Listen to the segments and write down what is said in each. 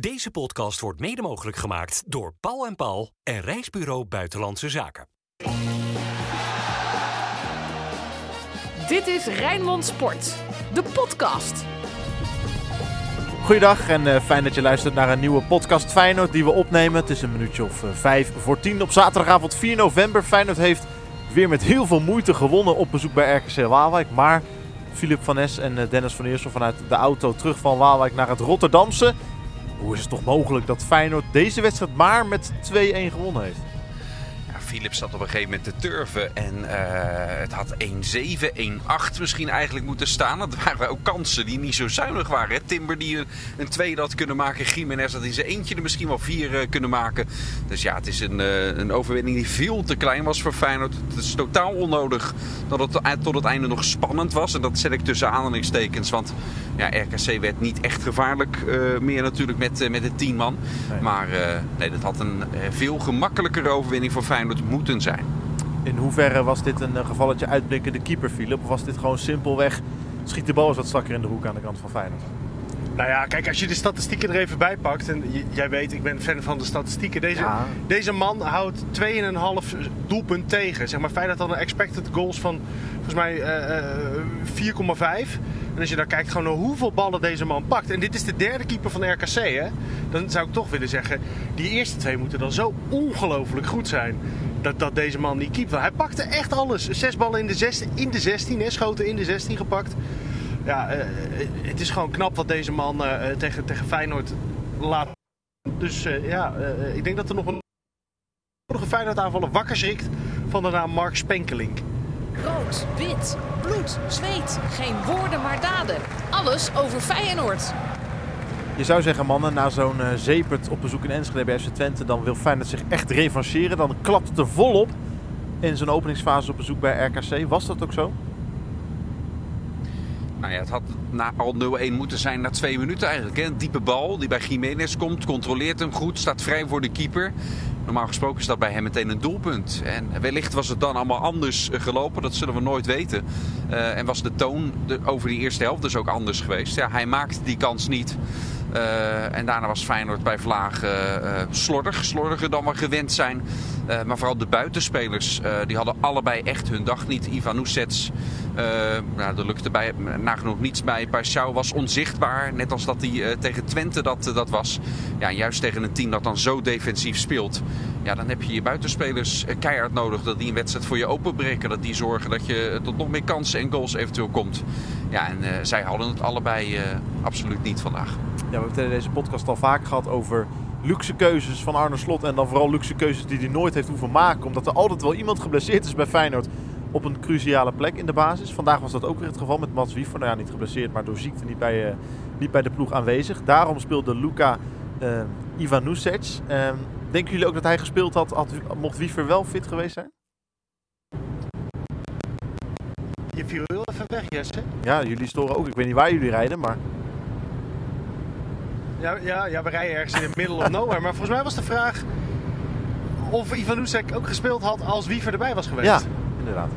Deze podcast wordt mede mogelijk gemaakt door Paul en Paul en Reisbureau Buitenlandse Zaken. Dit is Rijnmond Sport, de podcast. Goeiedag en eh, fijn dat je luistert naar een nieuwe podcast Feyenoord die we opnemen. Het is een minuutje of uh, vijf voor tien op zaterdagavond 4 november. Feyenoord heeft weer met heel veel moeite gewonnen op bezoek bij RKC Waalwijk. Maar Filip van Nes en uh, Dennis van Eersel vanuit de auto terug van Waalwijk naar het Rotterdamse. Hoe is het toch mogelijk dat Feyenoord deze wedstrijd maar met 2-1 gewonnen heeft? Philips zat op een gegeven moment te turven. En uh, het had 1-7, 1-8 misschien eigenlijk moeten staan. Dat waren ook kansen die niet zo zuinig waren. Hè? Timber die een, een tweede had kunnen maken. Jiménez had in zijn eentje er misschien wel vier uh, kunnen maken. Dus ja, het is een, uh, een overwinning die veel te klein was voor Feyenoord. Het is totaal onnodig dat het tot het einde nog spannend was. En dat zet ik tussen aanhalingstekens. Want ja, RKC werd niet echt gevaarlijk meer natuurlijk met, met de tien man. Nee. Maar nee, dat had een veel gemakkelijkere overwinning voor Feyenoord moeten zijn. In hoeverre was dit een gevalletje uitblinkende keeper, Philip? Of was dit gewoon simpelweg schiet de bal eens wat strakker in de hoek aan de kant van Feyenoord? Nou ja, kijk, als je de statistieken er even bij pakt. En jij weet, ik ben fan van de statistieken. Deze, ja. deze man houdt 2,5 doelpunt tegen. Zeg maar, Feyenoord had een expected goals van volgens mij uh, 4,5. En als je dan kijkt gewoon naar hoeveel ballen deze man pakt. En dit is de derde keeper van RKC, hè. Dan zou ik toch willen zeggen, die eerste twee moeten dan zo ongelooflijk goed zijn. Dat, dat deze man niet keept. Hij pakte echt alles. Zes ballen in de 16, in de 16 hè, schoten in de 16 gepakt. Ja, uh, het is gewoon knap wat deze man uh, tegen, tegen Feyenoord laat. Dus ja, ik denk dat er nog een, een Feyenoord aanvaller wakker schrikt van de naam Mark Spenkelink. Rood, wit, bloed, zweet. Geen woorden maar daden. Alles over Feyenoord. Je zou zeggen, mannen, na zo'n uh, zeepert op bezoek in Enschede bij FC Twente... dan wil Feyenoord zich echt revancheren. Dan klapt het er volop in zijn openingsfase op bezoek bij RKC. Was dat ook zo? Nou ja, het had na al 0-1 moeten zijn na twee minuten eigenlijk. Een diepe bal die bij Jiménez komt, controleert hem goed, staat vrij voor de keeper. Normaal gesproken is dat bij hem meteen een doelpunt. En wellicht was het dan allemaal anders gelopen, dat zullen we nooit weten. Uh, en was de toon over die eerste helft dus ook anders geweest. Ja, hij maakt die kans niet. Uh, en daarna was Feyenoord bij Vlaag uh, slordig, slordiger dan we gewend zijn. Maar vooral de buitenspelers, die hadden allebei echt hun dag niet. Ivan Oesets, nou, er lukte bij, nagenoeg niets bij. Paixão was onzichtbaar, net als dat hij tegen Twente dat, dat was. Ja, juist tegen een team dat dan zo defensief speelt. Ja, dan heb je je buitenspelers keihard nodig. Dat die een wedstrijd voor je openbreken. Dat die zorgen dat je tot nog meer kansen en goals eventueel komt. Ja, en zij hadden het allebei absoluut niet vandaag. Ja, we hebben deze podcast al vaak gehad over luxe keuzes van Arne Slot. En dan vooral luxe keuzes die hij nooit heeft hoeven maken. Omdat er altijd wel iemand geblesseerd is bij Feyenoord op een cruciale plek in de basis. Vandaag was dat ook weer het geval met Mats Wiever. Nou ja, niet geblesseerd, maar door ziekte niet bij, uh, niet bij de ploeg aanwezig. Daarom speelde Luka uh, Ivanusec. Uh, denken jullie ook dat hij gespeeld had, had, mocht Wiever wel fit geweest zijn? Je viel heel even weg, Jesse. Ja, jullie storen ook. Ik weet niet waar jullie rijden, maar... Ja, ja, ja, we rijden ergens in het middle of nowhere. Maar volgens mij was de vraag of Ivan ook gespeeld had als Wiever erbij was geweest. Ja, inderdaad.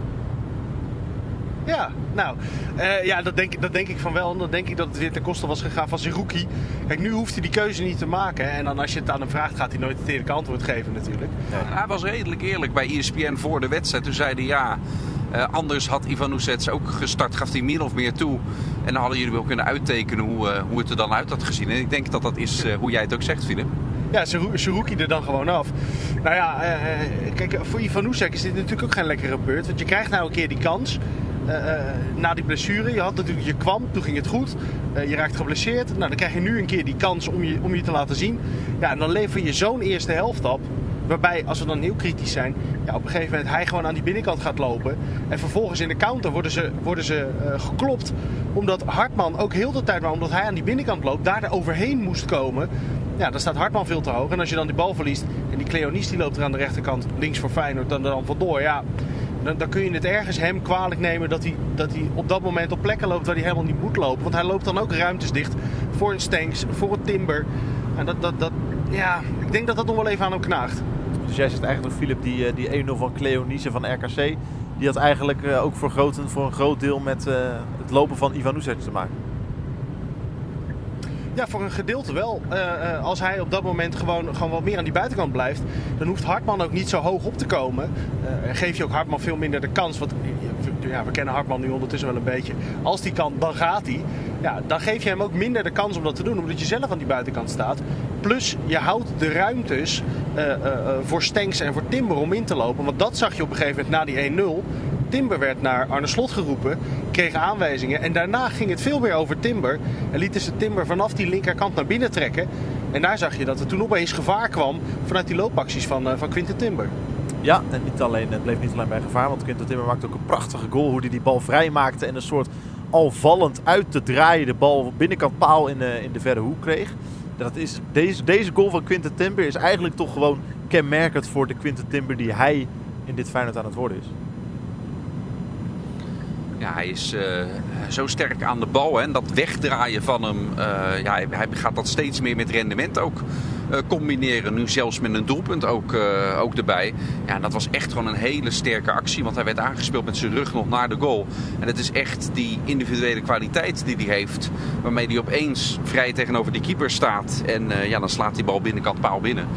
Ja, nou, uh, ja, dat denk, dat denk ik van wel. En dan denk ik dat het weer ten koste was gegaan van Zerouki. Kijk, nu hoeft hij die keuze niet te maken. En dan als je het aan hem vraagt, gaat hij nooit het eerlijke antwoord geven natuurlijk. Ja, hij was redelijk eerlijk bij ESPN voor de wedstrijd. Toen zei hij ja, uh, anders had Ivan Oesets ook gestart. Gaf hij min of meer toe. En dan hadden jullie wel kunnen uittekenen hoe, uh, hoe het er dan uit had gezien. En ik denk dat dat is hoe jij het ook zegt, Philip. Ja, Zerouki er dan gewoon af. Nou ja, kijk, voor Ivan Oesek is dit natuurlijk ook geen lekkere beurt. Want je krijgt nou een keer die kans. Uh, na die blessure. Je, had natuurlijk, je kwam, toen ging het goed. Je raakt geblesseerd. Nou, dan krijg je nu een keer die kans om je, om je te laten zien. Ja, en dan lever je zo'n eerste helft op. Waarbij, als we dan heel kritisch zijn, ja, op een gegeven moment hij gewoon aan die binnenkant gaat lopen. En vervolgens in de counter worden ze, worden ze geklopt. Omdat Hartman ook heel de tijd, maar omdat hij aan die binnenkant loopt, daar overheen moest komen. Ja, dan staat Hartman veel te hoog. En als je dan die bal verliest en die Cleonis die loopt er aan de rechterkant links voor Feyenoord dan, dan vandoor. Ja, dan, dan, kun je het ergens hem kwalijk nemen dat hij, dat hij op dat moment op plekken loopt waar hij helemaal niet moet lopen. Want hij loopt dan ook ruimtes dicht voor een Stanks, voor een Timber. En dat, dat, dat, ja, ik denk dat dat nog wel even aan hem knaagt. Dus jij zegt eigenlijk, Philip, die, die 1-0 van Cleonice van RKC, die had eigenlijk uh, ook voor, voor een groot deel met uh, het lopen van Ivan te maken. Ja, voor een gedeelte wel. Uh, uh, als hij op dat moment gewoon, gewoon wat meer aan die buitenkant blijft, dan hoeft Hartman ook niet zo hoog op te komen. Uh, geef je ook Hartman veel minder de kans. Want ja, we kennen Hartman nu ondertussen wel een beetje. Als die kan, dan gaat hij. Ja, dan geef je hem ook minder de kans om dat te doen, omdat je zelf aan die buitenkant staat. Plus, je houdt de ruimtes voor Stenks en voor Timber om in te lopen. Want dat zag je op een gegeven moment na die 1-0. Timber werd naar Arne Slot geroepen, kreeg aanwijzingen. En daarna ging het veel meer over Timber. En lieten ze Timber vanaf die linkerkant naar binnen trekken. En daar zag je dat er toen opeens gevaar kwam vanuit die loopacties van, uh, van Quinten Timber. Ja, en niet alleen, het bleef niet alleen bij gevaar, want Quinten Timber maakte ook een prachtige goal. Hoe hij die bal vrij maakte en een soort al vallend uit te draaien de bal binnenkant paal in in de verre hoek kreeg. Dat is, deze, deze goal van Quinten Timber is eigenlijk toch gewoon kenmerkend voor de Quinten Timber die hij in dit Feyenoord aan het worden is. Hij is uh, zo sterk aan de bal. En dat wegdraaien van hem, uh, ja, hij, gaat dat steeds meer met rendement ook uh, combineren. Nu zelfs met een doelpunt ook, ook erbij. Ja, dat was echt gewoon een hele sterke actie. Want hij werd aangespeeld met zijn rug nog naar de goal. En het is echt die individuele kwaliteit die hij heeft. Waarmee hij opeens vrij tegenover die keeper staat. En ja, dan slaat die bal binnenkant paal binnen.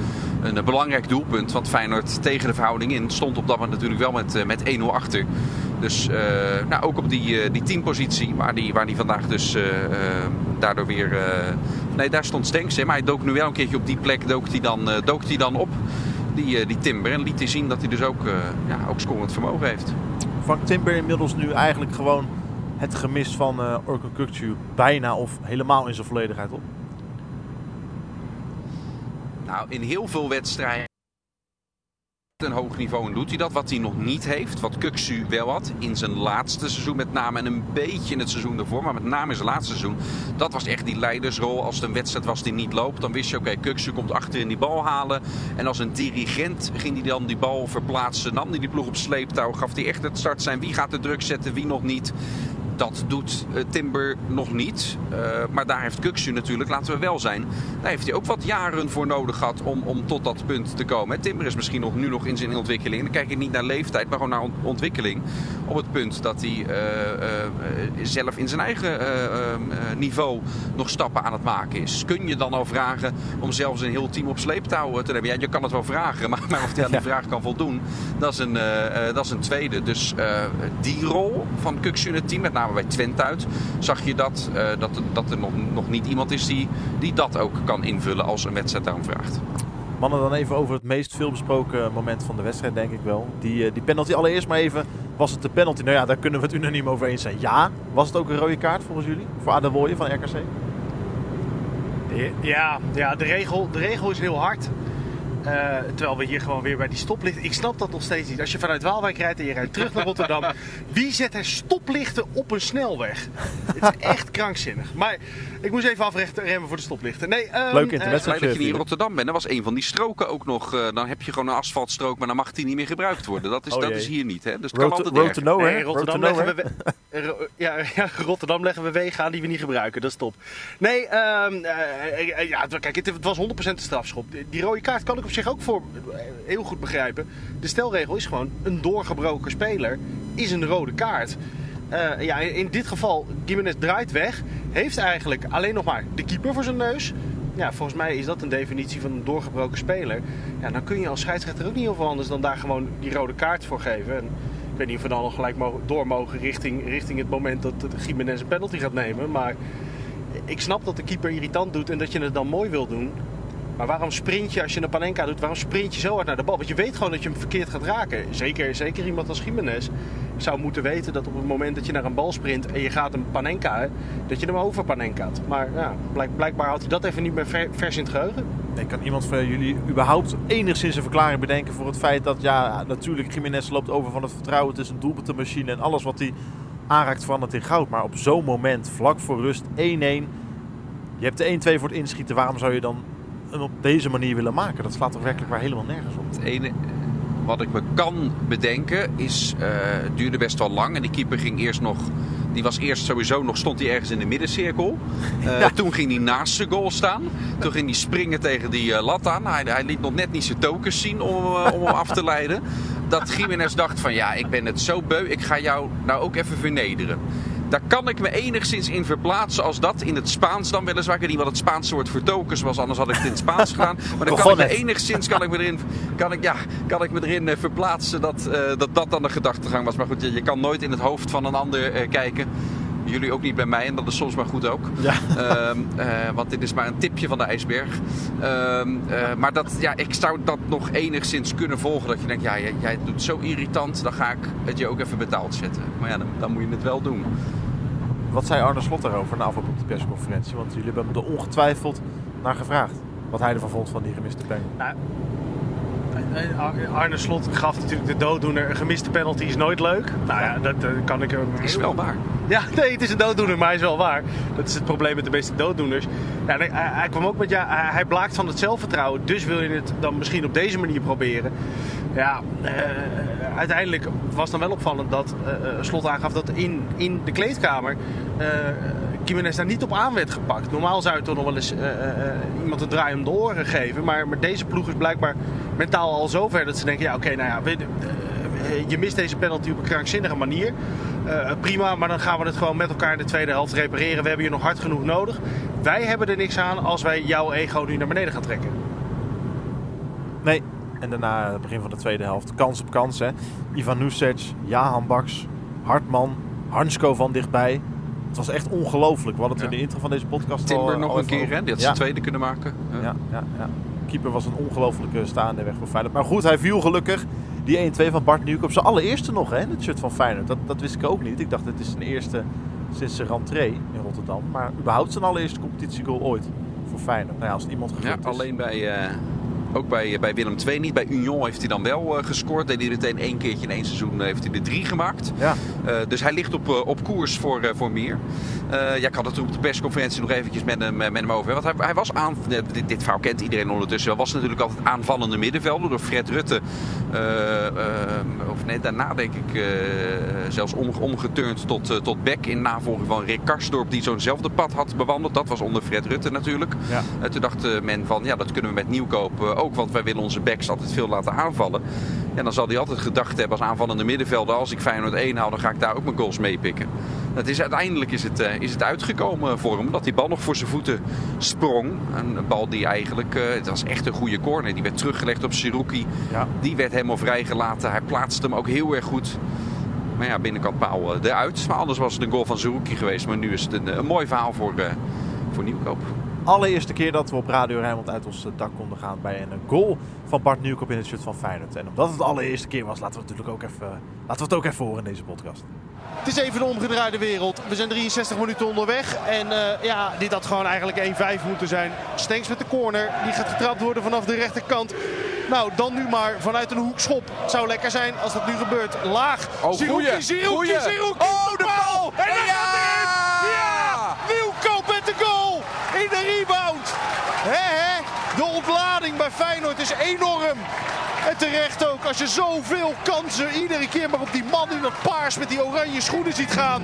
Een belangrijk doelpunt. Want Feyenoord tegen de verhouding in stond op dat moment natuurlijk wel met, met 1-0 achter. Dus uh, nou, ook op die, uh, die teampositie, waar die, waar die vandaag dus uh, daardoor weer... nee, daar stond Stenks, hè, maar hij dook nu wel een keertje op die plek, dook hij dan, dook dan op, die, die Timber. En liet hij zien dat hij dus ook, ja, ook scorend vermogen heeft. Vangt Timber inmiddels nu eigenlijk gewoon het gemis van uh, Orko Kukcu bijna of helemaal in zijn volledigheid op? Nou, in heel veel wedstrijden een hoog niveau en doet hij dat. Wat hij nog niet heeft, wat Kuksu wel had in zijn laatste seizoen met name en een beetje in het seizoen daarvoor, maar met name in zijn laatste seizoen. Dat was echt die leidersrol. Als het een wedstrijd was die niet loopt, dan wist je oké, okay, Kuksu komt achter in die bal halen. En als een dirigent ging hij dan die bal verplaatsen, nam hij die ploeg op sleeptouw, gaf hij echt het start zijn. Wie gaat de druk zetten, wie nog niet. Dat doet uh, Timber nog niet. Uh, maar daar heeft Kuksu natuurlijk, laten we wel zijn. Daar heeft hij ook wat jaren voor nodig gehad om, om tot dat punt te komen. Timber is misschien nog, nu nog in zijn ontwikkeling. Dan kijk ik niet naar leeftijd, maar gewoon naar ontwikkeling. Op het punt dat hij uh, zelf in zijn eigen niveau nog stappen aan het maken is. Kun je dan al vragen om zelfs een heel team op sleeptouw te hebben? Ja, je kan het wel vragen, maar, maar of hij aan die vraag kan voldoen, dat is een, dat is een tweede. Dus die rol van Kuksu in het team, met name bij Twente uit, zag je dat, uh, dat, dat er nog, nog niet iemand is die, die dat ook kan invullen als een wedstrijd daarom vraagt. Mannen, dan even over het meest veelbesproken moment van de wedstrijd, denk ik wel. Die, uh, die penalty, allereerst maar even, was het de penalty? Nou ja, daar kunnen we het unaniem over eens zijn. Ja, was het ook een rode kaart volgens jullie? Voor Adewoye van RKC? Ja, ja de, regel, de regel is heel hard. Uh, terwijl we hier gewoon weer bij die stoplichten. Ik snap dat nog steeds niet. Als je vanuit Waalwijk rijdt en je rijdt terug naar Rotterdam. wie zet er stoplichten op een snelweg? Het is echt krankzinnig. Maar ik moest even afrechten remmen voor de stoplichten. Nee, um, Leuk interesse. Uh, dat je niet in Rotterdam bent. Dat was een van die stroken ook nog. Uh, dan heb je gewoon een asfaltstrook, maar dan mag die niet meer gebruikt worden. Dat is, oh, dat is hier niet. Hè? Dus het road kan altijd road to nowhere. Nee, Rotterdam, road to leggen we, ja, ja, Rotterdam leggen we wegen aan die we niet gebruiken. Dat is top. Nee, um, ja, kijk, het, was 100% de strafschop. Die rode kaart kan ik op zich ook voor heel goed begrijpen. De stelregel is gewoon een doorgebroken speler is een rode kaart. Ja, in dit geval, Gimenez draait weg. Heeft eigenlijk alleen nog maar de keeper voor zijn neus. Ja, volgens mij is dat een definitie van een doorgebroken speler. Ja, dan kun je als scheidsrechter ook niet heel veel anders dan daar gewoon die rode kaart voor geven. En ik weet niet of we dan nog gelijk door mogen richting, richting het moment dat Gimenez een penalty gaat nemen. Maar ik snap dat de keeper irritant doet en dat je het dan mooi wil doen. Maar waarom sprint je als je een Panenka doet? Waarom sprint je zo hard naar de bal? Want je weet gewoon dat je hem verkeerd gaat raken. Zeker, zeker iemand als Jiménez zou moeten weten dat op het moment dat je naar een bal sprint en je gaat een Panenka, dat je hem over Panenkaat. Maar ja, blijk, blijkbaar houdt hij dat even niet meer ver, vers in het geheugen. Nee, kan iemand van jullie überhaupt enigszins een verklaring bedenken voor het feit dat, ja, natuurlijk Jiménez loopt over van het vertrouwen. Een doelpuntenmachine en alles wat hij aanraakt verandert in goud. Maar op zo'n moment, vlak voor rust, 1-1. Je hebt de 1-2 voor het inschieten. Waarom zou je dan hem op deze manier willen maken? Dat slaat toch werkelijk waar helemaal nergens op. Het ene wat ik me kan bedenken is, uh, het duurde best wel lang. En die keeper ging eerst nog, die was eerst sowieso nog, stond hij ergens in de middencirkel. Uh, ja. Toen ging hij naast zijn goal staan. Toen ging hij springen tegen die uh, lat aan. Hij, hij, liet nog net niet zijn tokens zien om, om hem af te leiden. Dat Jiménez dacht van ja, ik ben het zo beu, ik ga jou nou ook even vernederen. Daar kan ik me enigszins in verplaatsen als dat in het Spaans dan weliswaar. Ik weet niet wat het Spaanse woord voor tokens was, anders had ik het in het Spaans gedaan. Maar dan kan ik me enigszins kan ik me erin, kan ik, ja, kan ik me erin eh, verplaatsen dat, eh, dat dat dan de gedachtegang was. Maar goed, je, je kan nooit in het hoofd van een ander eh, kijken. Jullie ook niet bij mij en dat is soms maar goed ook. Ja. Ehm, eh, want dit is maar een tipje van de ijsberg. Ehm, eh, maar dat, ja, ik zou dat nog enigszins kunnen volgen. Dat je denkt, ja, jij, jij doet zo irritant, dan ga ik het je ook even betaald zetten. Maar ja, dan, dan moet je het wel doen. Wat zei Arne Slot daarover na afloop op de persconferentie? Want jullie hebben hem er ongetwijfeld naar gevraagd. Wat hij ervan vond van die gemiste penalty. Nou, Arne Slot gaf natuurlijk de dooddoener. Een gemiste penalty is nooit leuk. Nou ja, dat eh, kan ik hem... Is wel waar. Ja, nee, het is een dooddoener, maar hij is wel waar. Dat is het probleem met de meeste dooddoeners. Ja, nee, hij, hij kwam ook met, ja, hij, hij blaakt van het zelfvertrouwen. Dus wil je het dan misschien op deze manier proberen. Ja, eh, uiteindelijk was dan wel opvallend dat eh, eh, Slot aangaf dat in, in de kleedkamer... eh Jiménez daar niet op aan werd gepakt. Normaal zou je toch nog wel eens iemand een draai om de oren geven. Maar, maar deze ploeg is blijkbaar mentaal al zover dat ze denken... Ja, oké, nou ja, je mist deze penalty op een krankzinnige manier. Prima, maar dan gaan we het gewoon met elkaar in de tweede helft repareren. We hebben je nog hard genoeg nodig. Wij hebben er niks aan als wij jouw ego nu naar beneden gaan trekken. Nee. En daarna, het begin van de tweede helft, kans op kans. Hè. Ivan Nusic, Jahan Baks, Hartman, Hansko van dichtbij. Het was echt ongelooflijk. We hadden het Ja. in de intro van deze podcast Timber al, nog al een keer, hè? Die had Ja. zijn tweede kunnen maken. Ja. Ja, ja, ja. Keeper was een ongelofelijke staande weg voor Feyenoord. Maar goed, hij viel gelukkig. Die 1-2 van Bart Nieuwkoop. Zijn allereerste nog, hè? Het shirt van Feyenoord. Dat, dat wist ik ook niet. Ik dacht, het is zijn eerste sinds zijn rentree in Rotterdam. Maar überhaupt zijn allereerste competitiegoal ooit voor Feyenoord. Nou ja, als iemand Ja, gegund is. alleen bij, eh, ook bij, bij Willem II niet. Bij Union heeft hij dan wel eh, gescoord. Deed hij meteen één keertje in één seizoen eh, heeft hij er drie gemaakt. Ja, Eh, dus hij ligt op, op koers voor, voor meer. Ja, ik had het er op de persconferentie nog eventjes met hem, met hem over. Want hij, hij was aan, dit, dit verhaal kent iedereen ondertussen. wel. was natuurlijk altijd aanvallende middenvelder door Fred Rutte. eh, eh, of nee, daarna denk ik zelfs om, omgeturnd tot, tot back. In navolging van Rick Karsdorp die zo'nzelfde pad had bewandeld. Dat was onder Fred Rutte natuurlijk. ja. Toen dacht men van, ja, dat kunnen we met nieuwkoop ook, want wij willen onze backs altijd veel laten aanvallen. En dan zal hij altijd gedacht hebben als aanvallende middenvelder, als ik Feyenoord 1 haal, dan ga ik daar ook mijn goals mee pikken. Dat is, uiteindelijk is het, eh, is het uitgekomen voor hem, dat die bal nog voor zijn voeten sprong. Een bal die eigenlijk, eh, het was echt een goede corner, die werd teruggelegd op Siruki. ja. Die werd helemaal vrijgelaten, hij plaatste hem ook heel erg goed. Maar ja, binnenkant paal eh, eruit. Maar anders was het een goal van Zerouki geweest. Maar nu is het een, een mooi verhaal voor, voor Nieuwkoop. Allereerste keer dat we op Radio Rijnmond uit ons dak konden gaan bij een goal van Bart Nieuwkoop in het shirt van Feyenoord. En omdat het de allereerste keer was, laten we het natuurlijk ook even, laten we het ook even horen in deze podcast. Het is even de omgedraaide wereld. We zijn 63 minuten onderweg. En eh, ja, dit had gewoon eigenlijk 1-5 moeten zijn. Stenks met de corner. Die gaat getrapt worden vanaf de rechterkant. Nou, dan nu maar vanuit een hoekschop. Het zou lekker zijn als dat nu gebeurt. Laag. Oh. Zerouki. Oh, de bal. En Ja! gaat hij in. Ja! Nieuwkoop met de goal. In de rebound. Hè, hè? De ontlading bij Feyenoord is enorm. En terecht ook, als je zoveel kansen iedere keer maar op die man in dat paars met die oranje schoenen ziet gaan.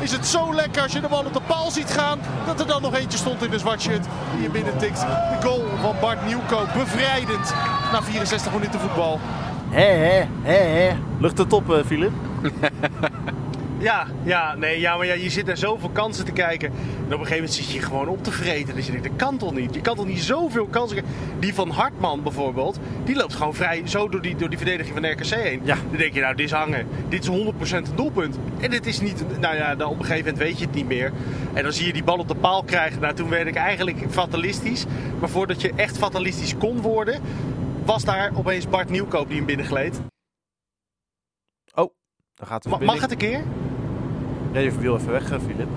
Is het zo lekker als je de bal op de paal ziet gaan. Dat er dan nog eentje stond in de zwart shirt die je binnen tikt. De goal van Bart Nieuwkoop, bevrijdend na 64 minuten voetbal. Hé, hé, hé, hé. Lucht het op, eh, Filip? Ja, ja, nee, ja, maar ja, je zit naar zoveel kansen te kijken. En op een gegeven moment zit je gewoon op te vreten. Dus je denkt, dat kan toch niet? Je kan toch niet zoveel kansen? Die van Hartman bijvoorbeeld, die loopt gewoon vrij zo door die, door die verdediging van RKC heen. Ja. Dan denk je, nou, dit is hangen. Dit is 100% een doelpunt. En dit is niet, nou ja, dan op een gegeven moment weet je het niet meer. En dan zie je die bal op de paal krijgen. Nou, toen werd ik eigenlijk fatalistisch. Maar voordat je echt fatalistisch kon worden, was daar opeens Bart Nieuwkoop die hem binnengleed. Oh, daar gaat de Ma- verbinding. Mag het een keer? Ja, je viel even weg, eh, Filip.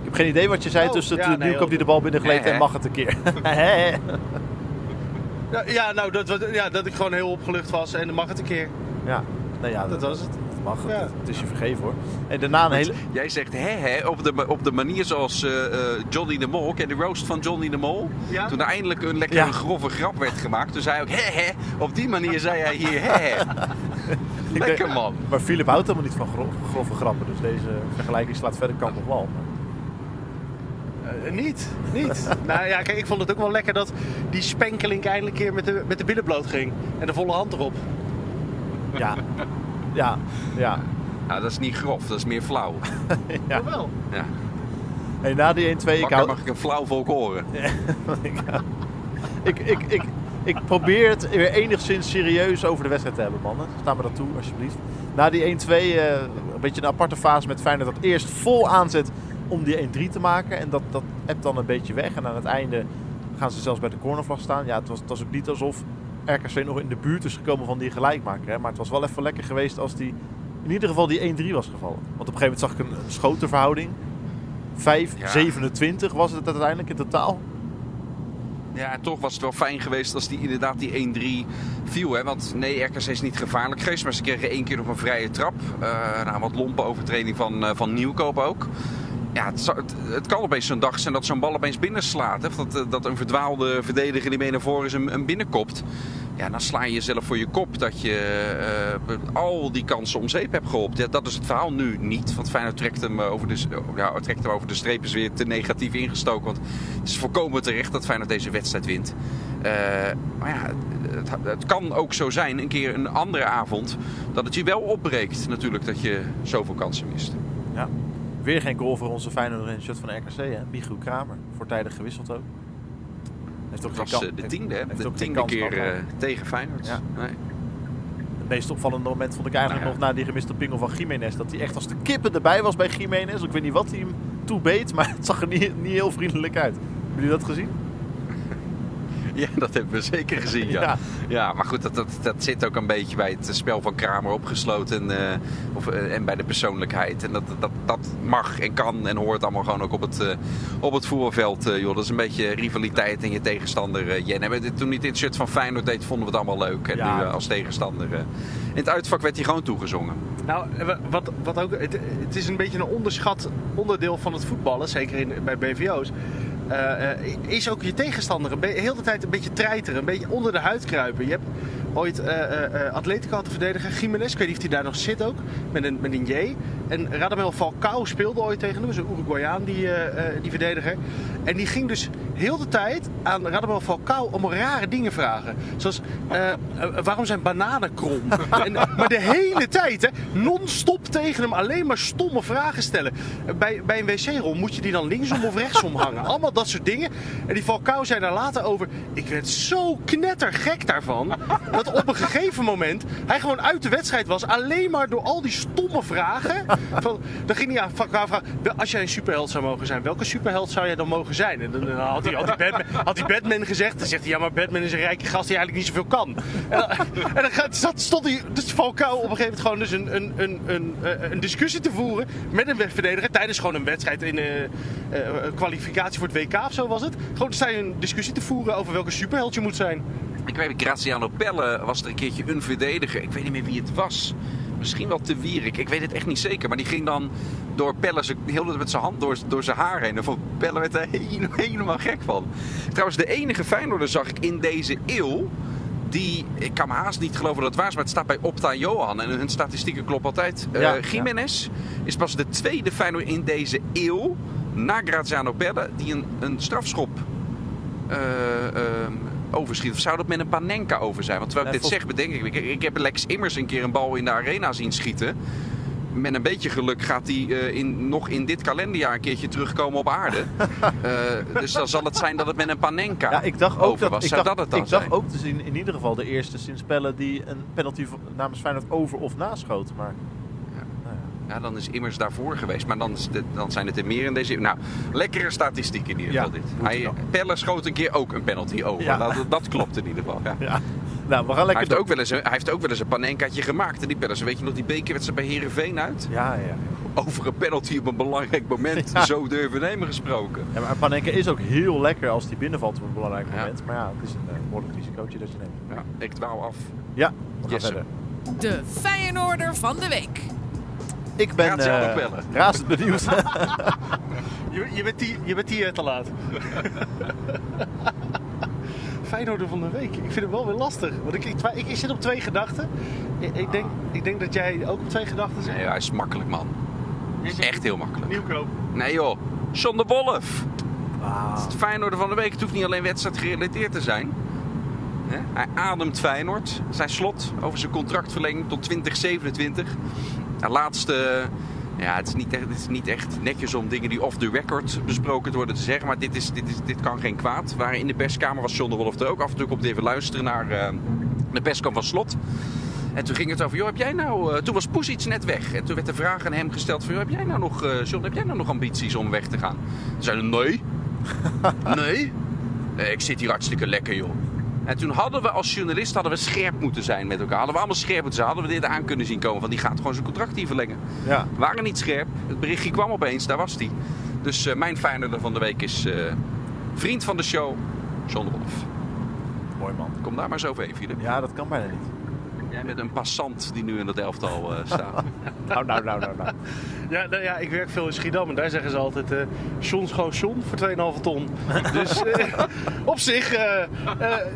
Ik heb geen idee wat je zei Oh, tussen ja, het nee, Nieuwkoop die de bal binnengleed Hè, hè. en mag het een keer. Hè, hè. Ja, ja, nou, dat, wat- ja, dat ik gewoon heel opgelucht was en dan mag het een keer. ja, nou ja, dat, Dat was het. Mag. Ja. Het, het is je vergeven hoor. En daarna een hele... Jij zegt hè hè op de, op de manier zoals eh, eh, Johnny de Mol. Ken je de roast van Johnny de Mol? Ja. Toen er eindelijk een lekkere Ja. grove grap werd gemaakt. Toen zei hij ook hè hè. Op die manier zei hij hier hè hè. Lekker denk- man. Maar Filip houdt helemaal niet van gro- grove grappen. Dus deze vergelijking slaat verder kant op wal. Eh, niet, niet. nou ja, kijk, ik vond het ook wel lekker dat die spenkelink eindelijk een keer met de, met de billen bloot ging. En de volle hand erop. Ja, ja, ja. Nou, dat is niet grof, dat is meer flauw. Ja. wel. Ja. Hey, na die 1-2, ik hou... mag ik een flauw volk horen. ik, ik, ik, ik probeer het weer enigszins serieus over de wedstrijd te hebben, mannen. Sta me dat toe, alsjeblieft. Na die 1-2, eh, een beetje een aparte fase met Feyenoord dat eerst vol aanzet om die 1-3 te maken. En dat, dat hebt dan een beetje weg. En aan het einde gaan ze zelfs bij de cornervlag staan. Ja, het was, het was ook niet alsof RKC nog in de buurt is gekomen van die gelijkmaker. Hè? Maar het was wel even lekker geweest als die, in ieder geval die 1-3 was gevallen. Want op een gegeven moment zag ik een, een schotenverhouding. 5, Ja. 27 was het uiteindelijk in totaal. Ja, toch was het wel fijn geweest als die inderdaad die 1-3 viel. Hè? Want nee, RKC is niet gevaarlijk geweest. Maar ze kregen één keer nog een vrije trap. Eh na wat lompe overtreding van, eh, van Nieuwkoop ook. Ja, het, het, kan opeens zo'n dag zijn dat zo'n bal opeens binnenslaat. Hè? Of dat, eh, dat een verdwaalde verdediger die mee naar voren is hem, hem binnenkopt. Ja, dan sla je jezelf voor je kop dat je eh, al die kansen om zeep hebt geholpen. Ja, dat is het verhaal nu niet. Want Feyenoord trekt hem, eh, over de, ja, trekt hem over de streep is weer te negatief ingestoken. Want het is volkomen terecht dat Feyenoord deze wedstrijd wint. Maar ja, het, het kan ook zo zijn, een keer een andere avond, dat het je wel opbreekt natuurlijk dat je zoveel kansen mist. Ja. Weer geen goal voor onze Feyenoord in het shirt van de RKC. Hè? Michiel Kramer. Voortijdig gewisseld ook. Heeft ook geen was eh, de tiende, hè? de tiende keer eh, tegen Feyenoord. Ja. Nee. Het meest opvallende moment vond ik eigenlijk Nou ja. nog na die gemiste pingel van Jiménez. Dat hij echt als de kippen erbij was bij Jiménez. Ik weet niet wat hij hem toebeet, maar het zag er niet, niet heel vriendelijk uit. Hebben jullie dat gezien? Ja, dat hebben we zeker gezien. Ja, Ja. ja. maar goed, dat, dat, dat zit ook een beetje bij het spel van Kramer opgesloten. eh, of, eh, en bij de persoonlijkheid. En dat, dat, dat mag en kan en hoort allemaal gewoon ook op het, eh, op het voetbalveld. joh. Dat is een beetje rivaliteit in je tegenstander. Jen. En we- toen hij dit shirt van Feyenoord deed, vonden we het allemaal leuk. En Ja. nu als tegenstander. in het uitvak werd hij gewoon toegezongen. Nou, wat, wat ook, het, het is een beetje een onderschat onderdeel van het voetballen, zeker in, bij BVO's. Eh, eh, is ook je tegenstander heel de tijd een beetje treiteren, een beetje onder de huid kruipen. Je hebt ooit eh eh, eh, Atletico had te verdedigen, Jiménez, ik weet niet of hij daar nog zit ook, met een, met een J. En Radamel Falcao speelde ooit tegen hem, zo'n Uruguayaan, die, die verdediger. En die ging dus heel de tijd aan Radamel Falcao om rare dingen vragen. Zoals, waarom zijn bananen krom? en, maar de hele tijd, hè, non-stop tegen hem alleen maar stomme vragen stellen. Bij, bij een wc-rol moet je die dan linksom of rechtsom hangen. Allemaal dat soort dingen. En die Falcao zei daar later over, ik werd zo knettergek daarvan, dat op een gegeven moment hij gewoon uit de wedstrijd was. Alleen maar door al die stomme vragen. Van, dan ging hij aan vragen, "Wel, als jij een superheld zou mogen zijn, welke superheld zou jij dan mogen zijn? En dan, had, hij, had, Batman, had hij Batman gezegd. Dan zegt hij, ja maar Batman is een rijke gast die eigenlijk niet zoveel kan. En dan, zat, stond hij, dus Falcao op een gegeven moment gewoon dus een, een, een, een, eh, een discussie te voeren met een verdediger. Tijdens gewoon een wedstrijd in eh, eh, kwalificatie voor het WK of zo was het. Gewoon je een discussie te voeren over welke superheld je moet zijn. Ik weet, Graziano Pelle was er een keertje een verdediger. Ik weet niet meer wie het was. Misschien wel te Wierik. Ik weet het echt niet zeker. Maar die ging dan door Pelle heel met zijn hand door, door zijn haar heen. En van Pelle werd er helemaal, helemaal gek van. Trouwens, de enige Feyenoorder zag ik in deze eeuw... Die, ik kan me haast niet geloven dat het waar is, maar het staat bij Opta Johan. En hun statistieken kloppen altijd. Eh Ja, Jiménez is pas de tweede Feyenoord in deze eeuw... na Graziano Pelle, die een, een strafschop eh, ehm, overschiet. Of zou dat met een Panenka over zijn? Want terwijl ik Ja, dit vol- zeg, bedenk ik, ik... Ik heb Lex Immers een keer een bal in de arena zien schieten. Met een beetje geluk gaat hij eh, in, nog in dit kalenderjaar een keertje terugkomen op aarde. Eh, dus dan zal het zijn dat het met een Panenka Ja, ik dacht ook over dat, was. ik dacht, dat het dan ik dacht zijn? ook te zien in ieder geval de eerste sinds Pelle die een penalty namens Feyenoord over of naschoot. Maar Ja, dan is Immers daarvoor geweest. Maar dan, de- dan zijn het er meer in deze... Nou, lekkere statistiek in ieder Ja, geval dit. Hij. Pelle schoot een keer ook een penalty over. Ja. Dat, dat klopt in ieder geval. Ja. ja, nou, we gaan Hij lekker heeft, door. ook wel eens een, hij heeft ook wel eens een panenkaatje gemaakt. En die Pellers, weet je nog die bekerwedstrijd bij Herenveen uit? Ja, ja. Over een penalty op een belangrijk moment Ja. zo durven nemen gesproken. ja, maar Panenka is ook heel lekker als die binnenvalt op een belangrijk Ja. moment. Maar ja, het is een uh, behoorlijk risicootje dat je neemt. Ja, ik dwaal af. Ja, we gaan Yes, sir. verder. De Feyenoorder van de week. Ik ben Graziano eh, Pelle. razend benieuwd. Je, je, bent, die, je bent hier te laat. Feyenoorder van de week. Ik vind het wel weer lastig. Want ik, ik, twi- ik, ik zit op twee gedachten. Ik, ik, denk, ik denk dat jij ook op twee gedachten zit. Nee, hij is makkelijk, man. Is echt heel makkelijk. Nieuwkoop. Nee joh, John de Wolf. Ah, Het Feyenoorder van de week. Het hoeft niet alleen wedstrijd gerelateerd te zijn. Hij ademt Feyenoord. Zijn slot over zijn contractverlenging tot 2027. De laatste... Ja, het is, niet echt, het is niet echt netjes om dingen die off the record besproken te worden te zeggen. Maar dit, is, dit, is, dit kan geen kwaad. Waren in de perskamer was John de Wolf er ook. Af en toe komt hij even luisteren naar eh, de perskamer van Slot. En toen ging het over, joh, heb jij nou... eh, toen was Poes iets net weg. En toen werd de vraag aan hem gesteld van, joh, heb jij nou nog, eh, John, heb jij nou nog ambities om weg te gaan? Toen zei hij, nee. nee? Nee, ik zit hier hartstikke lekker, joh. En toen hadden we als journalist hadden we scherp moeten zijn met elkaar. Hadden we allemaal scherp moeten zijn. Hadden we dit aan kunnen zien komen. Want die gaat gewoon zijn contract hier verlengen. Ja. We waren niet scherp. Het berichtje kwam opeens, daar was hij. Dus eh, mijn Feyenoorder van de week is eh, vriend van de show, John Wolf. Mooi man. Kom daar maar eens overheen, Philip. Ja, dat kan bijna niet. Jij bent een passant die nu in dat elftal eh, staat. Nou, nou, nou, nou, nou. Ja, nou ja, ik werk veel in Schiedam en daar zeggen ze altijd... eh John is gewoon John voor 2,5 ton. dus eh, op zich... eh, eh,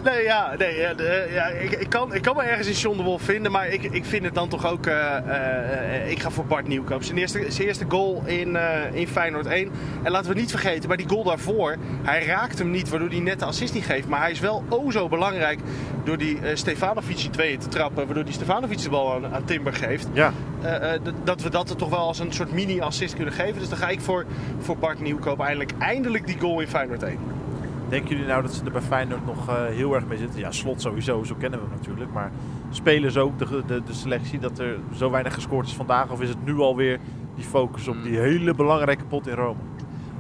nee, ja, nee, eh, ja ik, ik, kan, ik kan me ergens in John de Wolf vinden... maar ik, ik vind het dan toch ook... eh, eh, eh, ik ga voor Bart Nieuwkoop. Zijn eerste, zijn eerste goal in, eh, in Feyenoord 1. En laten we niet vergeten, bij die goal daarvoor... hij raakt hem niet, waardoor hij net de assist niet geeft. Maar hij is wel o zo belangrijk... door die eh Stefanovic die tweeën te trappen... waardoor die Stefanovic de bal aan, aan Timber geeft. Ja, Eh, eh, dat we dat er toch wel als een soort mini-assist kunnen geven. Dus dan ga ik voor, voor Bart Nieuwkoop eindelijk, eindelijk die goal in Feyenoord 1. denken jullie nou dat ze er bij Feyenoord nog eh, heel erg mee zitten? Ja, slot sowieso, zo kennen we hem natuurlijk. Maar spelen ze ook de, de, de selectie dat er zo weinig gescoord is vandaag? Of is het nu alweer die focus op die hele belangrijke pot in Rome?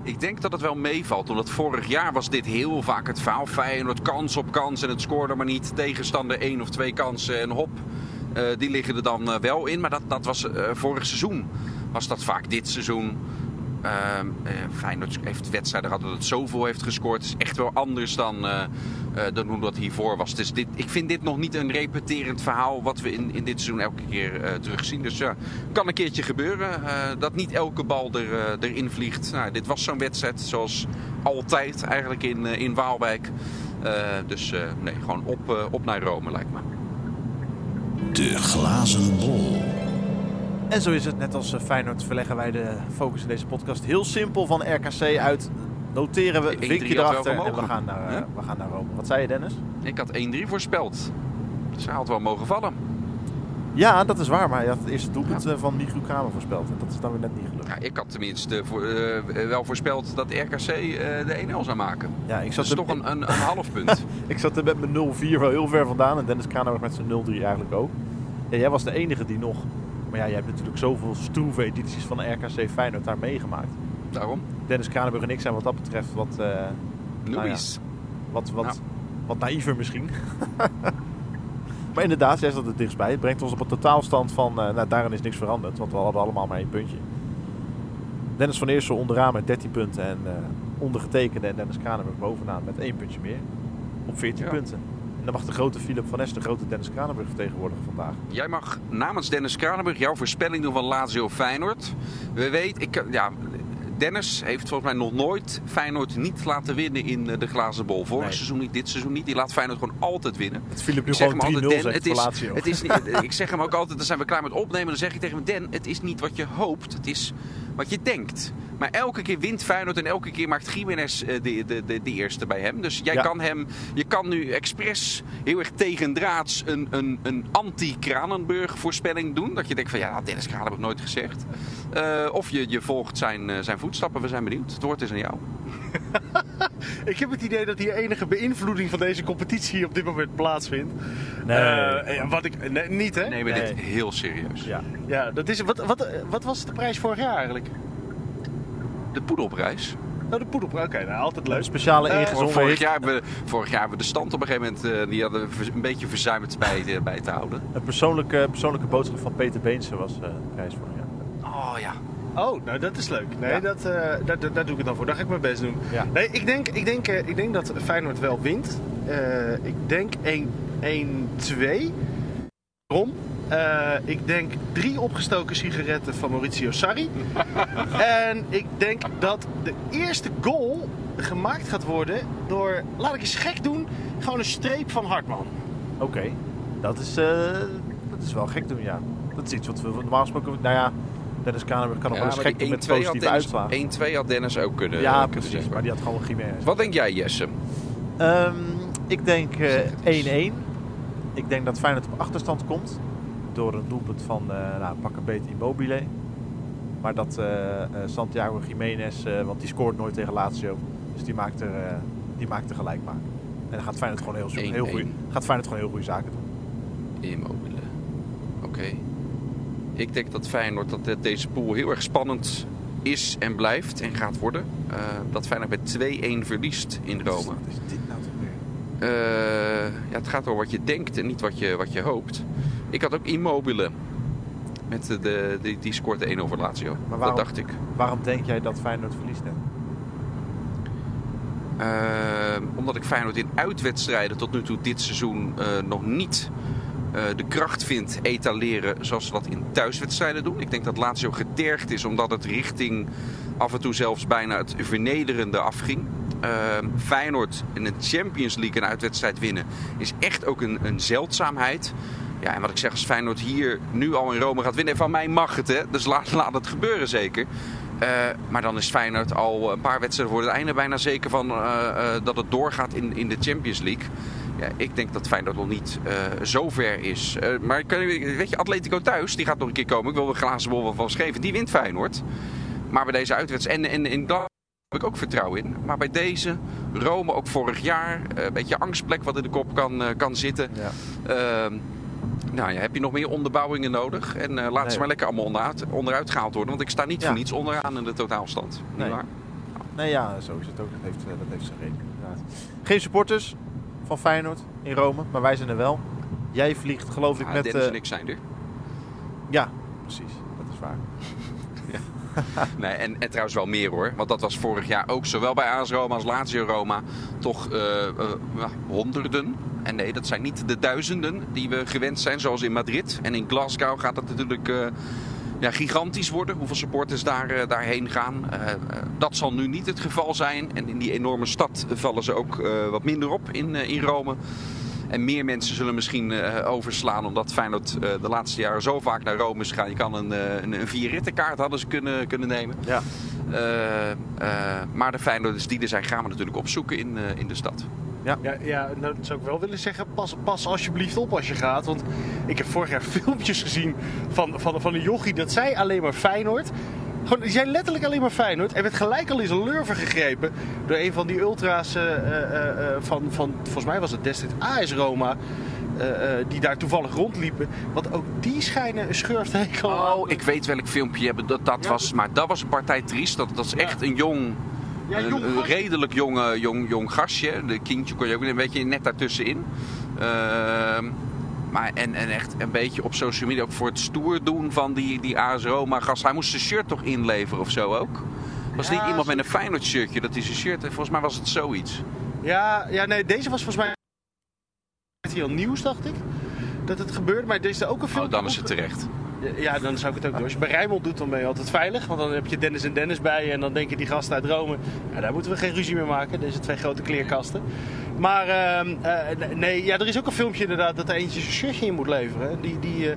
Ik denk dat het wel meevalt, omdat vorig jaar was dit heel vaak het verhaal. Feyenoord kans op kans en het scoorde maar niet. Tegenstander één of twee kansen en hop, eh, die liggen er dan eh, wel in. Maar dat, dat was eh, vorig seizoen. Was dat vaak dit seizoen. Ehm, eh, Feyenoord heeft wedstrijden gehad dat het zoveel heeft gescoord. Het is echt wel anders dan, eh, eh, dan hoe dat hiervoor was. Dus dit, ik vind dit nog niet een repeterend verhaal wat we in, in dit seizoen elke keer terugzien. Dus ja, kan een keertje gebeuren dat niet elke bal er, erin vliegt. Nou, dit was zo'n wedstrijd zoals altijd eigenlijk in, in Waalwijk. Dus nee, gewoon op, op naar Rome lijkt me. De glazen bol. En zo is het, net als eh, Feyenoord verleggen wij de focus in deze podcast heel simpel van RKC uit. Noteren we, 1-3 vinkje erachter en we gaan, naar, eh, we gaan naar Rome. Wat zei je Dennis? Ik had 1-3 voorspeld. Dus hij had wel mogen vallen. Ja, dat is waar, maar hij had het eerste doelpunt eh, van Michiel Kramer voorspeld. En dat is dan weer net niet gelukt. Ja, ik had tenminste voor, wel voorspeld dat RKC eh, de 1-0 zou maken. Ja, ik Dat zat, is er, toch een, een, een half punt. ik zat er met mijn 0-4 wel heel ver vandaan. En Dennis Kramer met zijn 0-3 eigenlijk ook. Ja, jij was de enige die nog... Maar ja, jij hebt natuurlijk zoveel stroeve edities van RKC Feyenoord daar meegemaakt. Daarom. Dennis Kranenburg en ik zijn wat dat betreft wat, eh, Louis. wat, wat, wat naïver misschien. maar inderdaad, jij zat het dichtstbij. Het brengt ons op een totaalstand van... eh, nou, daarin is niks veranderd, want we hadden allemaal maar één puntje. Dennis van Eersel onderaan met 13 punten en eh, ondergetekende en Dennis Kranenburg bovenaan met één puntje meer. Op 14 Ja. punten. En dan mag de grote Philip van Es de grote Dennis Kranenburg vertegenwoordigen vandaag. Jij mag namens Dennis Kranenburg jouw voorspelling doen van Lazio Feyenoord. We weten, ik, ja, Dennis heeft volgens mij nog nooit Feyenoord niet laten winnen in eh, de glazen bol. Vorig Nee. seizoen niet, dit seizoen niet. Die laat Feyenoord gewoon altijd winnen. Dat Philip nu Ik zeg gewoon 3-0 hem altijd, het is, het is niet, ik zeg hem ook altijd, dan zijn we klaar met opnemen. Dan zeg ik tegen hem, Dan, het is niet wat je hoopt. Het is wat je denkt. Maar elke keer wint Feyenoord en elke keer maakt Jiménez eh, de, de, de, de eerste bij hem. Dus jij Ja. kan hem, je kan nu expres heel erg tegendraads een, een, een anti-Kranenburg voorspelling doen. Dat je denkt van ja, dat Dennis Kranenburg nooit gezegd. Eh, of je, je volgt zijn, eh, zijn voetstappen. We zijn benieuwd. Het woord is aan jou. Ik heb het idee dat hier enige beïnvloeding van deze competitie op dit moment plaatsvindt. Nee. Eh, en wat ik, nee, niet hè? Nee. dit heel serieus. ja. Ja, dat is, wat, wat, wat was de prijs vorig jaar eigenlijk? De poedelprijs. Nou, de poedel. Oké, nou, altijd leuk. Een speciale Eh, ingezonden Vorig jaar, hebben we, vorig jaar hebben we de stand op een gegeven moment eh, die hadden we een beetje verzuimd bij, bij te houden. een persoonlijke, persoonlijke boodschap van Peter Beense was eh, de prijs vorig jaar. Oh ja. Oh, nou dat is leuk. Nee, Ja. dat, eh, daar, doe ik het dan voor. Daar ga ik mijn best doen. Ja. Nee, ik denk, ik, denk, eh, ik denk dat Feyenoord wel wint. Eh, ik denk 1-2. Waarom? Eh, ik denk drie opgestoken sigaretten van Maurizio Sarri. en ik denk dat de eerste goal gemaakt gaat worden door, laat ik eens gek doen, gewoon een streep van Hartman. Oké, dat, is, eh, dat is wel gek doen, ja. Dat is iets wat we normaal gesproken... Nou ja, Dennis Kranenburg kan nog wel eens gek doen met positieve uitslagen. 1-2 had Dennis ook kunnen, Ja, kunnen precies. zeggen. Maar die had gewoon Jiménez. Wat denk jij, Jesse? Ehm, Ik denk eh, Zeg het eens. 1-1. Ik denk dat Feyenoord op achterstand komt. Door een doelpunt van, eh nou, pak een beetje Immobile. Maar dat eh, eh, Santiago Jiménez, want die scoort nooit tegen Lazio. Dus die maakt er, die maakt er gelijk maken. En dan gaat Feyenoord gewoon heel, heel, 1-1. goeie, gaat Feyenoord gewoon heel goede zaken doen. Immobile. Oké. Ik denk dat Feyenoord dat deze pool heel erg spannend is en blijft en gaat worden. Eh, dat Feyenoord met 2-1 verliest in Rome. Wat is dit nou toch weer? Ja, het gaat over wat je denkt en niet wat je, wat je hoopt. Ik had ook Immobile. Met de, de, die, die scoort de 1 over Lazio. Maar waarom- Dat dacht ik. Waarom denk jij dat Feyenoord verliest? Hè? Eh, omdat ik Feyenoord in uitwedstrijden tot nu toe dit seizoen eh, nog niet eh, de kracht vind etaleren zoals ze dat in thuiswedstrijden doen. Ik denk dat Lazio getergd is omdat het richting af en toe zelfs bijna het vernederende afging. Eh, Feyenoord in de Champions League een uitwedstrijd winnen is echt ook een, een zeldzaamheid. Ja, en wat ik zeg, als Feyenoord hier nu al in Rome gaat winnen, van mij mag het, hè. Dus laat, laat het gebeuren zeker. Eh, maar dan is Feyenoord al een paar wedstrijden voor het einde bijna zeker van eh, eh, dat het doorgaat in, in de Champions League. Ja, ik denk dat Feyenoord nog niet zo ver is. Maar weet je, Atletico thuis, die gaat nog een keer komen. Ik wil de glazen bol van schreven. Die wint Feyenoord. Maar bij deze uitwedstrijd, en, en in Glasgow heb ik ook vertrouwen in. Maar bij deze, Rome ook vorig jaar, een beetje angstplek wat in de kop kan, kan zitten. Ja. Nou ja, heb je nog meer onderbouwingen nodig? En eh, laat Nee. ze maar lekker allemaal onderuit, onderuit gehaald worden. Want ik sta niet Ja. voor niets onderaan in de totaalstand. Niet Nee. waar? Nee, ja, zo is het ook. Dat heeft, eh, dat heeft zijn reden. Geen supporters van Feyenoord in Rome, maar wij zijn er wel. Jij vliegt, geloof ik, Ja, met... Dennis eh, en ik zijn er. Ja, precies. Dat is waar. Nee, en, en trouwens wel meer hoor. Want dat was vorig jaar ook zowel bij AS Roma als Lazio Roma toch eh, ja, honderden. En nee, dat zijn niet de duizenden die we gewend zijn, zoals in Madrid. En in Glasgow gaat het natuurlijk eh, ja, gigantisch worden. Hoeveel supporters daar, eh, daarheen gaan. Eh, dat zal nu niet het geval zijn. En in die enorme stad vallen ze ook wat minder op in, in Rome. En meer mensen zullen misschien overslaan omdat Feyenoord de laatste jaren zo vaak naar Rome is gegaan. Je kan een, een, een vierrittenkaart hadden ze kunnen, kunnen nemen. Ja. Maar de Feyenoorders die er zijn gaan we natuurlijk opzoeken in, in de stad. Ja, ja nou, dat zou ik wel willen zeggen. Pas, pas alsjeblieft op als je gaat. Want ik heb vorig jaar filmpjes gezien van, van, van een jochie dat zei alleen maar Feyenoord. Gewoon, die zei letterlijk alleen maar Feyenoord. En werd gelijk al in zijn lurven gegrepen door een van die ultra's eh, eh, eh, van, van, volgens mij was het destijds AS Roma. die daar toevallig rondliepen. Want ook die schijnen een schurfthekel aan. Oh, ik weet welk filmpje je hebt. Dat, dat Ja. was, maar dat was een partij triest. Dat, dat is echt een jong, Ja, een, jong een gast. redelijk jonge, jong, jong gastje. De kindje kon je ook een beetje net daartussenin. Ehm maar en, en echt een beetje op social media ook voor het stoer doen van die, die AS Roma gast. Hij moest zijn shirt toch inleveren of zo ook? Was Ja, niet iemand met een Feyenoord shirtje dat hij zijn shirt... Volgens mij was het zoiets. Ja, ja, nee, deze was volgens mij hier al nieuws, dacht ik. Dat het gebeurde, maar is er ook een film. Oh, dan is het terecht. Ja, dan zou ik het ook doen. Als je bij Rijnmond doet, dan ben je altijd veilig. Want dan heb je Dennis en Dennis bij je. En dan denken die gasten uit Rome... Ja, daar moeten we geen ruzie meer maken. Deze twee grote kleerkasten. Maar ehm, eh, nee, ja, er is ook een filmpje inderdaad... dat er eentje zijn shirtje in moet leveren. Die, die, eh,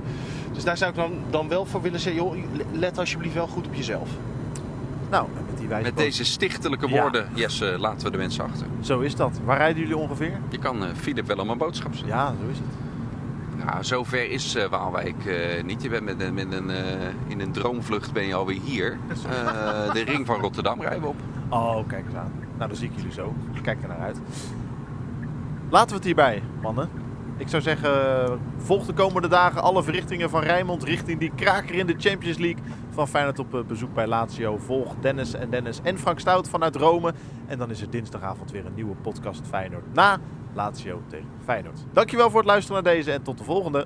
dus daar zou ik dan, dan wel voor willen zeggen... Joh, let alsjeblieft wel goed op jezelf. Nou, met die wijze Met deze stichtelijke Ja. woorden, Jesse, laten we de mensen achter. Zo is dat. Waar rijden jullie ongeveer? Je kan eh, Philip wel om een boodschap zetten. Ja, zo is het. Zover is eh, Waalwijk eh, niet. Je bent met, een- met een, eh, in een droomvlucht ben je alweer hier. De ring van Rotterdam rijden we op. Oh, kijk eens aan. Nou, dan zie ik jullie zo. Ik kijk er naar uit. Laten we het hierbij, mannen. Ik zou zeggen, volg de komende dagen alle verrichtingen van Rijnmond richting die kraker in de Champions League. Van Feyenoord op bezoek bij Lazio. Volg Dennis en Dennis en Frank Stout vanuit Rome. En dan is er dinsdagavond weer een nieuwe podcast Feyenoord na Lazio tegen Feyenoord. Dankjewel voor het luisteren naar deze en tot de volgende.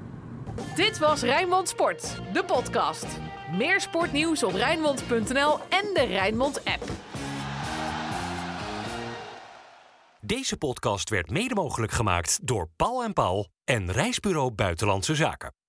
Dit was Rijnmond Sport, de podcast. Meer sportnieuws op Rijnmond.nl en de Rijnmond app. Deze podcast werd mede mogelijk gemaakt door Paul en Paul en Reisbureau Buitenlandse Zaken.